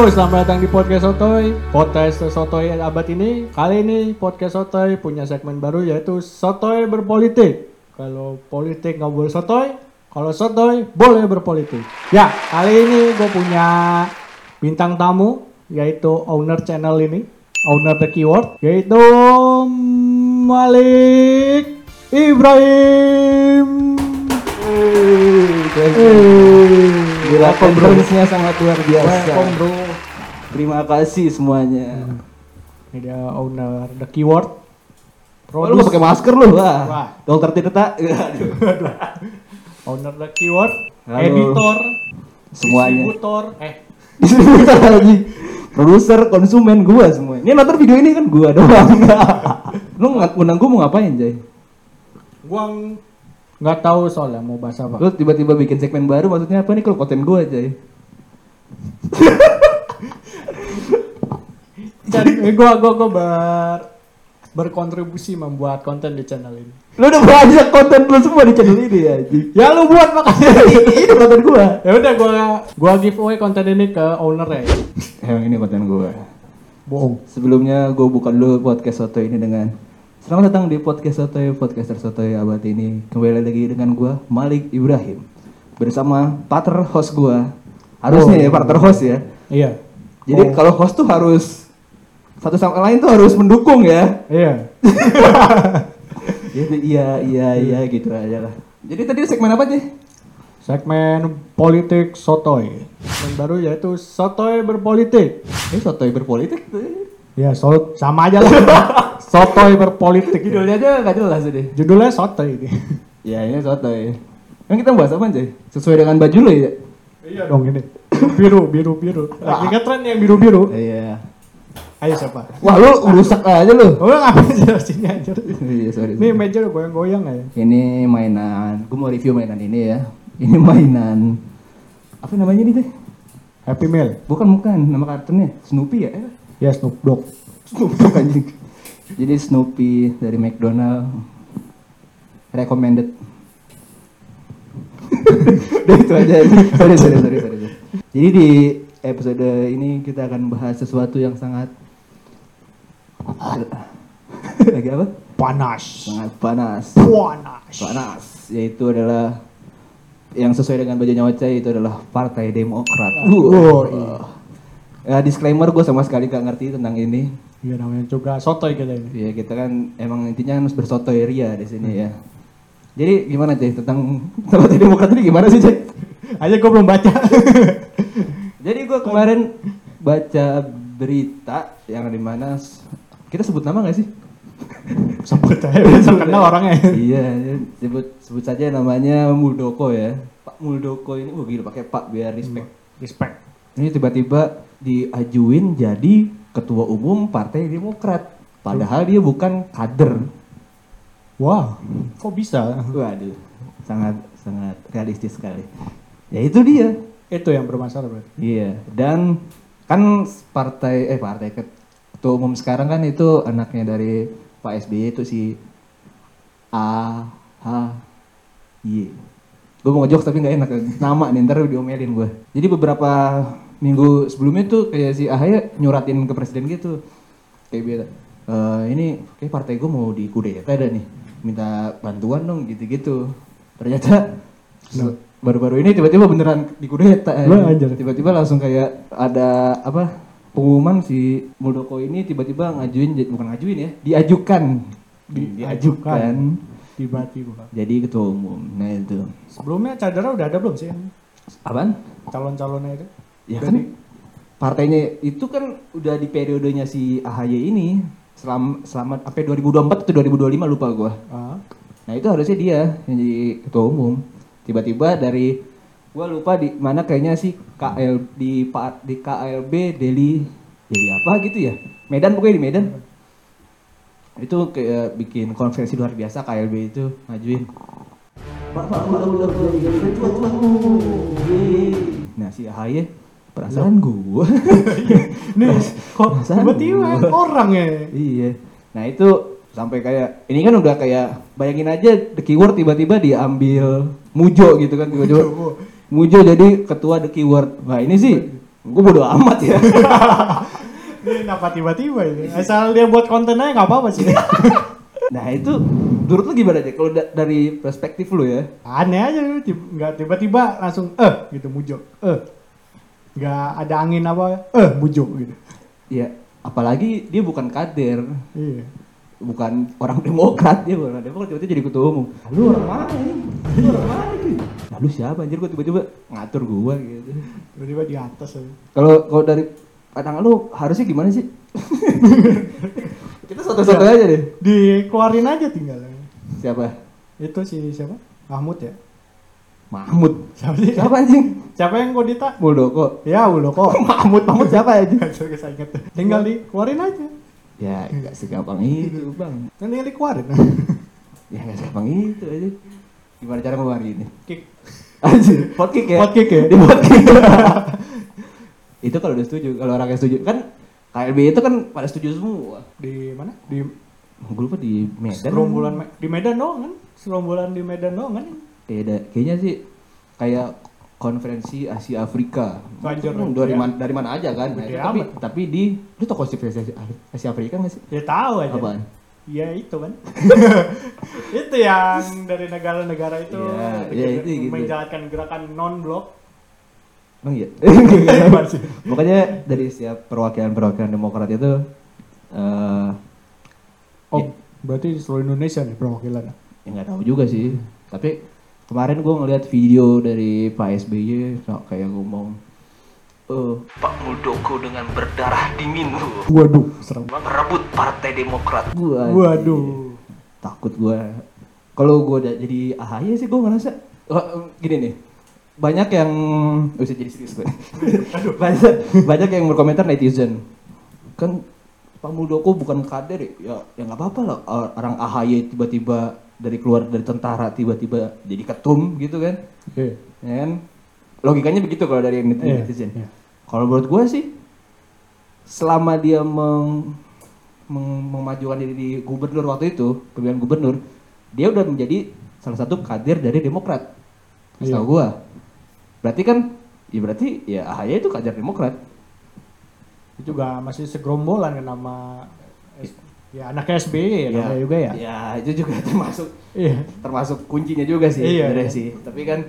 Halo, selamat datang di podcast Sotoy. Podcast Sotoy abad ini. Kali ini podcast Sotoy punya segmen baru yaitu Sotoy berpolitik. Kalau politik nggak boleh Sotoy, kalau Sotoy boleh berpolitik. Ya, kali ini gue punya bintang tamu yaitu owner channel ini, owner the keyword yaitu Malik Ibrahim. Hey, Gila, bro. conference-nya sangat luar biasa. Welcome bro. Terima kasih semuanya. Ini dia owner the keyword. Oh, lu pakai masker lu, Wah. wah. Dokter Tirta. Aduh. owner the keyword, Halo. editor, Semuanya. distributor, eh Distributor lagi. Produser, konsumen gua semua. Ini nonton video ini kan gua doang. lu nggak undang gua mau ngapain, Jay? gua ng- nggak tahu soalnya mau bahas apa. Lu tiba-tiba bikin segmen baru maksudnya apa nih kalau konten gua, Jay? Jadi gua gua gua ber berkontribusi membuat konten di channel ini. Lu udah banyak konten lu semua di channel ini ya. Ya lu buat makanya. ini konten gua. ya udah gua gua giveaway konten ini ke owner ya. Emang ini konten gua. Bohong. Sebelumnya gue buka dulu podcast Soto ini dengan Selamat datang di podcast Soto, podcaster Soto abad ini Kembali lagi dengan gue, Malik Ibrahim Bersama partner host gue Harusnya Oh. ya partner host ya Iya. Jadi Oh. kalau host tuh harus Satu sama lain tuh harus mendukung ya Iya. Gitu, iya, iya, iya gitu aja lah Jadi tadi segmen apa sih? Segmen politik sotoy. Yang baru yaitu sotoy berpolitik. Ini Soto berpolitik tuh Ya, so, sama aja lah. sotoy berpolitik. Judulnya aja gak jelas deh Judulnya sotoy ini. Ya ini Soto ya Kan kita bahas apa sih? Sesuai dengan baju lo ya? iya dong ini. Biru, biru, biru. Lagi ngetren yang biru-biru. Iya Ayo siapa? Wah lu rusak aja lu Oh, ngapain sih sini aja. Iya sorry. Ini meja udah goyang-goyang ya. Ini mainan. Gue mau review mainan ini ya. Ini mainan. Apa namanya ini teh? Happy Meal. Bukan bukan nama kartunnya Snoopy ya? Eh, Ya Snoop Dogg. Snoopy anjing. Jadi Snoopy dari McDonald recommended. Udah itu aja. sorry, sorry, sorry, sorry. Jadi di episode ini kita akan bahas sesuatu yang sangat lagi apa? Panas. Sangat panas. Panas. panas yaitu adalah yang sesuai dengan bajunya Ocai itu adalah Partai Demokrat. Oh, Uh. iya. Ya, disclaimer gue sama sekali gak ngerti tentang ini. Iya namanya juga sotoy kita ini. Ya kita kan emang intinya harus bersotoy ria di sini ya. Jadi gimana Cai tentang Partai Demokrat ini gimana sih Cai? Aja gue belum baca. Jadi gue kemarin baca berita yang di mana kita sebut nama gak sih? Sebut aja, bisa kenal orangnya. iya, sebut sebut saja namanya Muldoko ya. Pak Muldoko ini, oh gila pakai Pak biar respect. Respect. Ini tiba-tiba diajuin jadi ketua umum Partai Demokrat. Padahal dia bukan kader. Wah, kok bisa? Waduh, sangat sangat realistis sekali. Ya itu dia. Itu yang bermasalah berarti. Iya. Dan kan partai eh partai ketua umum sekarang kan itu anaknya dari Pak SBY itu si A H Y. Gue mau ngejok tapi nggak enak nama nih ntar diomelin gue. Jadi beberapa minggu sebelumnya tuh kayak si Ahy nyuratin ke presiden gitu. Kayak biasa. "Eh, ini kayak partai gue mau dikudeta ada nih. Minta bantuan dong gitu-gitu. Ternyata Nah. baru-baru ini tiba-tiba beneran dikudeta. Anjir. Tiba-tiba langsung kayak ada apa? Pengumuman si Muldoko ini tiba-tiba ngajuin bukan ngajuin ya, diajukan. diajukan Tiba-tiba. jadi ketua umum. Nah itu. Sebelumnya Cadara udah ada belum sih Apaan? calon-calonnya itu? Ya Udah kan di- partainya itu kan udah di periodenya si AHY ini selama selama apa 2024 atau 2025 lupa gua. Ah, Nah itu harusnya dia yang jadi ketua umum. Tiba-tiba dari gua lupa di mana kayaknya sih KL di Pak di KLB Delhi Delhi apa gitu ya? Medan pokoknya di Medan. Itu kayak bikin konferensi luar biasa KLB itu ngajuin. Tua. Nah si AHY perasaan gua. Nih, kok tiba-tiba orang ya? Iya. Nah itu sampai kayak ini kan udah kayak bayangin aja the keyword tiba-tiba diambil Mujo gitu kan tiba-tiba Mujo. Mujo jadi ketua the keyword. Nah ini sih gue bodo amat ya Ini kenapa tiba-tiba ini? Asal dia buat konten aja nggak apa-apa sih. nah itu menurut lu gimana aja kalau da- dari perspektif lu ya Aneh aja nggak tiba-tiba langsung eh gitu mujok. Eh. Nggak ada angin apa, eh mujok gitu. ya apalagi dia bukan kader Iya. bukan orang demokrat dia bukan orang demokrat tiba-tiba jadi ketua umum lu orang mana ini lu orang mana ini lalu siapa anjir gua tiba-tiba ngatur gua gitu Tiba-tiba di atas aja. kalau kalau dari pandangan lu harusnya gimana sih kita soto-soto aja deh Dikeluarin aja tinggal. siapa Itu si siapa? Mahmud ya? Mahmud Siapa sih? siapa anjing Siapa yang kodita? Muldoko Ya Uldoko. Mahmud Mahmud siapa aja inget. Tinggal dikeluarin aja. ya nggak segampang itu bang Kan tinggal dikeluarin. ya nggak segampang itu aja gimana cara ngeluarin ini Kick. Anjir, podcast ya? Podcast ya? Di podcast. itu kalau udah setuju, kalau orang yang setuju kan KLB itu kan pada setuju semua. Di mana? Di Gue lupa di Medan. Serombolan Me- di Medan doang kan? Serombolan di Medan doang kan? Da- kayaknya sih kayak konferensi Asia Afrika. Banjir, Hmm, dari ya. mana dari mana aja kan? Nah, itu tapi tapi di tau konferensi Asia, Asia Afrika nggak sih? Ya tahu aja. Apaan? Ya itu kan. itu yang dari negara-negara itu Iya, iya, itu gitu. menjalankan gerakan non blok. Emang iya. Masih. Makanya dari setiap perwakilan-perwakilan Demokrat itu eh oh, Ya. berarti di seluruh Indonesia nih perwakilan. ya nggak tahu juga sih tapi kemarin gue ngeliat video dari Pak SBY kayak ngomong eh Pak Muldoko dengan berdarah dingin. Tuh Waduh, serem. merebut Partai Demokrat. Gua Waduh. takut gue kalau gue udah jadi AHY sih gue ngerasa oh, gini nih. Banyak yang bisa jadi serius gue banyak banyak yang berkomentar netizen. Kan Pak Muldoko bukan kader ya. Ya ya nggak apa-apa lah. Or- orang AHY tiba-tiba dari keluar dari tentara tiba-tiba jadi ketum gitu kan. Oke. ya kan? Logikanya begitu kalau dari net- Iya, netizen iya. Kalau menurut gue sih selama dia meng, meng- memajukan diri di gubernur waktu itu pemilihan gubernur dia udah menjadi salah satu kader dari Demokrat Iya. setahu gue berarti kan ya berarti ya AHY itu kader Demokrat Itu juga masih segerombolan kan nama ya anaknya SBY ya, namanya juga ya. ya itu juga termasuk Iya. termasuk kuncinya juga sih Iya. sebenarnya sih tapi kan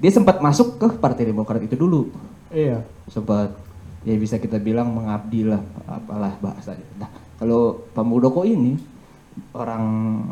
dia sempat masuk ke Partai Demokrat itu dulu Iya. sempat ya bisa kita bilang mengabdi lah apalah bahasanya. Nah kalau Pak Muldoko ini orang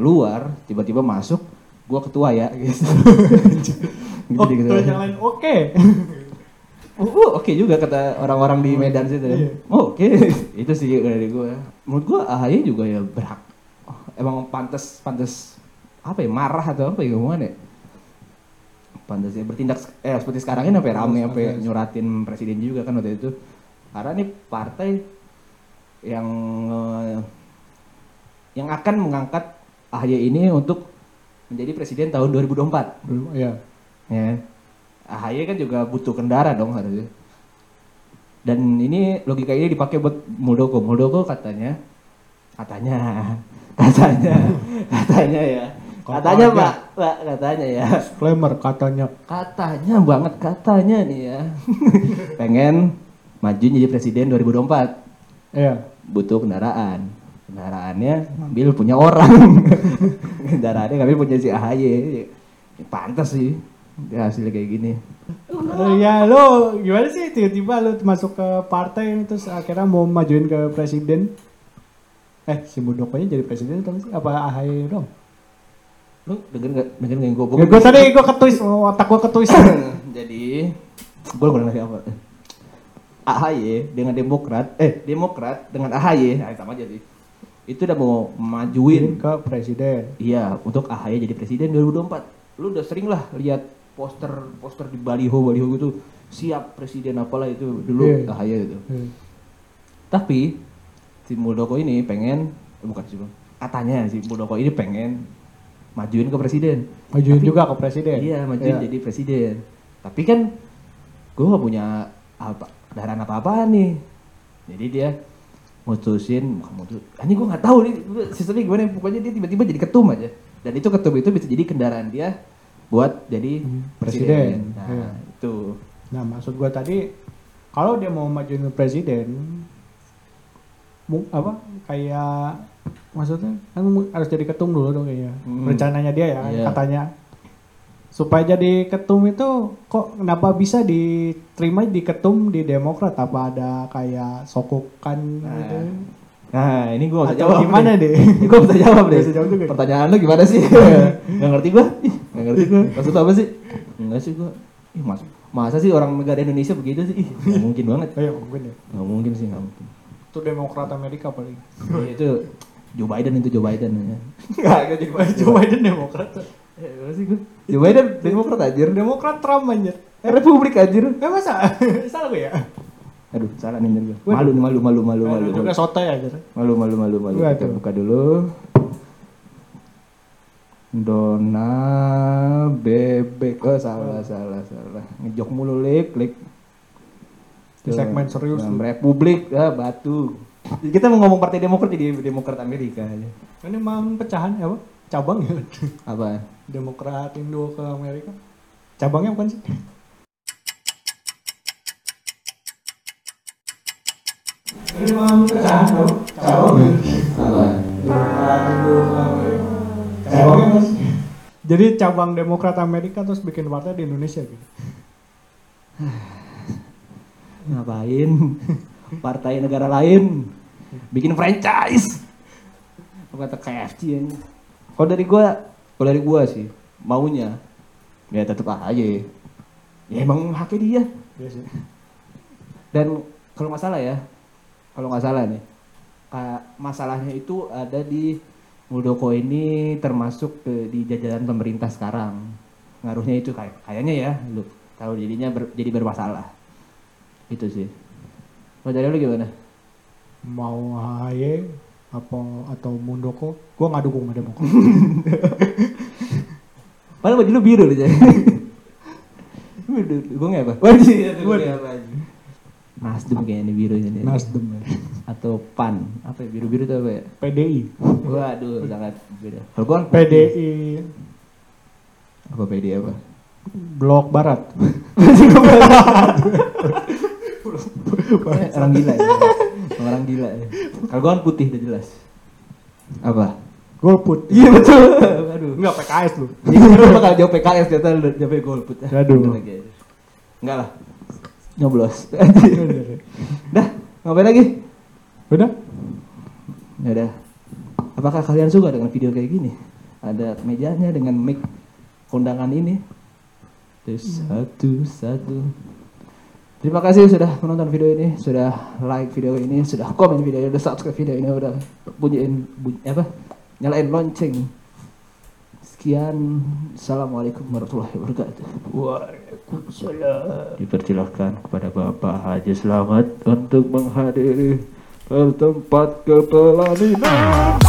luar tiba-tiba masuk, gua ketua ya gitu. gitu, Oh, gitu. yang lain oke. Oh, oh, oke juga kata orang-orang di Medan situ. ya. Iya. Oh, oke itu sih dari gua. Menurut gua AHY juga ya berhak. Oh, emang pantas pantas apa ya marah atau apa ya gimana ya? Pantas ya bertindak eh seperti sekarang ini sampai rame sampai Pantas. nyuratin presiden juga kan waktu itu. Karena ini partai yang eh, yang akan mengangkat AHY ini untuk menjadi presiden tahun 2024 Belum, Iya. ya. AHY kan juga butuh kendaraan dong harusnya. Dan ini logika ini dipakai buat Muldoko. Muldoko katanya katanya katanya katanya ya katanya Katanya. pak pak katanya ya Disclaimer katanya. katanya banget katanya nih ya pengen maju jadi presiden 2024 Iya. butuh kendaraan kendaraannya ngambil punya orang kendaraannya ngambil punya si AHY Ya, pantas sih dia hasilnya kayak gini Eh, ya lo gimana sih tiba-tiba lo masuk ke partai terus akhirnya mau majuin ke presiden? Eh si Muldoko-nya jadi presiden atau sih? Apa AHY dong? Lu denger nggak? Denger nggak gue Ya, gue tadi gue ketuis, otak gue ketuis. jadi gue kurang ngasih apa. AHY dengan Demokrat eh Demokrat dengan AHY nah, sama aja sih. Itu udah mau majuin. Ke presiden. iya untuk AHY jadi presiden 2024 lu udah sering lah lihat poster poster di baliho baliho gitu. Siap presiden apalah itu dulu Iya. AHY itu Hmm. tapi si Muldoko ini pengen eh, bukan sih katanya si Muldoko ini pengen majuin ke presiden Majuin Tapi- juga ke presiden. Iya, majuin Iya. jadi presiden. Tapi kan gue gak punya apa kendaraan apa-apaan nih. Jadi dia mutusin, mutus, ini gue nggak tahu nih sistemnya gimana. Pokoknya dia tiba-tiba jadi ketum aja. Dan itu ketum itu bisa jadi kendaraan dia buat jadi Hmm, presiden. presiden, Nah iya. itu. Nah maksud gue tadi kalau dia mau maju jadi presiden apa kayak maksudnya kan harus jadi ketum dulu dong kayaknya Hmm. rencananya dia ya Iya. katanya supaya jadi ketum itu kok kenapa bisa diterima di ketum di Demokrat apa ada kayak sokokan Nah, gitu Nah, ini nggak usah Atau jawab. gimana deh? Ini gua bisa jawab deh. Bisa jawab juga. Pertanyaan lu gimana sih? Gak ngerti gua. Ih, Gak ngerti gua. Maksud apa sih? Enggak sih gua. Ih, mas, masa sih orang negara Indonesia begitu sih? Ih, gak mungkin banget. oh, iya mungkin ya Gak mungkin sih, gak mungkin. Itu Demokrat Amerika paling Ya, itu Joe Biden itu Joe Biden ya. Enggak, enggak jadi Joe Biden Demokrat. Eh, apa sih gua? Joe Biden Demokrat anjir. Demokrat Trump anjir. Eh, Republik anjir. Eh masa? Salah gue ya? Aduh, salah nih. Waduh. Malu nih, malu malu malu malu. juga Malu sotoy aja. malu malu malu. malu. Kita buka dulu. Dona bebek oh salah salah salah ngejok mulu lik lik Di segmen serius Nah. Republik ah batu kita mau ngomong partai Demokrat jadi Demokrat Amerika aja Ini emang pecahan ya, apa? Cabang ya. apa Demokrat Indo ke Amerika. Cabangnya bukan sih? Ini emang pecahan ya, cabang. apa Demokrat Indo ke Amerika. Cabangnya apa sih? Jadi cabang Demokrat Amerika terus bikin partai di Indonesia gitu. ngapain? Partai negara lain. Bikin franchise. Apa kata KFC ini? Kalau dari gua kalau dari gua sih maunya ya tetep aja. Ya emang haknya dia. Iya dan kalau nggak salah ya kalau nggak salah nih masalahnya itu ada di Muldoko ini termasuk ke- di jajaran pemerintah sekarang. Ngaruhnya itu kayak kayaknya ya lu tahu jadinya ber- jadi bermasalah itu sih. Kalau dari lu gimana? Mau AHY apa atau Mundoko, gua nggak dukung sama Demokrat. padahal baju lu biru loh jadi gue nggak apa wajib gue apa Nasdem kayaknya ini biru ini. Nasdem ya. atau PAN. Apa ya biru biru itu apa ya? PDI. waduh sangat beda. Kalau gue kan PDI apa PD apa? Blok Barat. Eh, orang gila ya. orang gila ya. kalau gue kan putih udah jelas apa Golput. iya betul aduh Enggak PKS lu. Iya, bakal jawab PKS ternyata jawab golput. Aduh. Enggak lah. Nyoblos. Dah, ngapain lagi? Udah? Ya udah. Apakah kalian suka dengan video kayak gini? Ada mejanya dengan mic kondangan ini. Terus satu satu. Terima kasih sudah menonton video ini, sudah like video ini, sudah komen video ini, sudah subscribe video ini, udah bunyiin bunyi, apa? Nyalain lonceng. Sekian, assalamualaikum warahmatullahi wabarakatuh. Waalaikumsalam. Dipersilahkan kepada Bapak Haji Selamat untuk menghadiri tempat kepelaminan.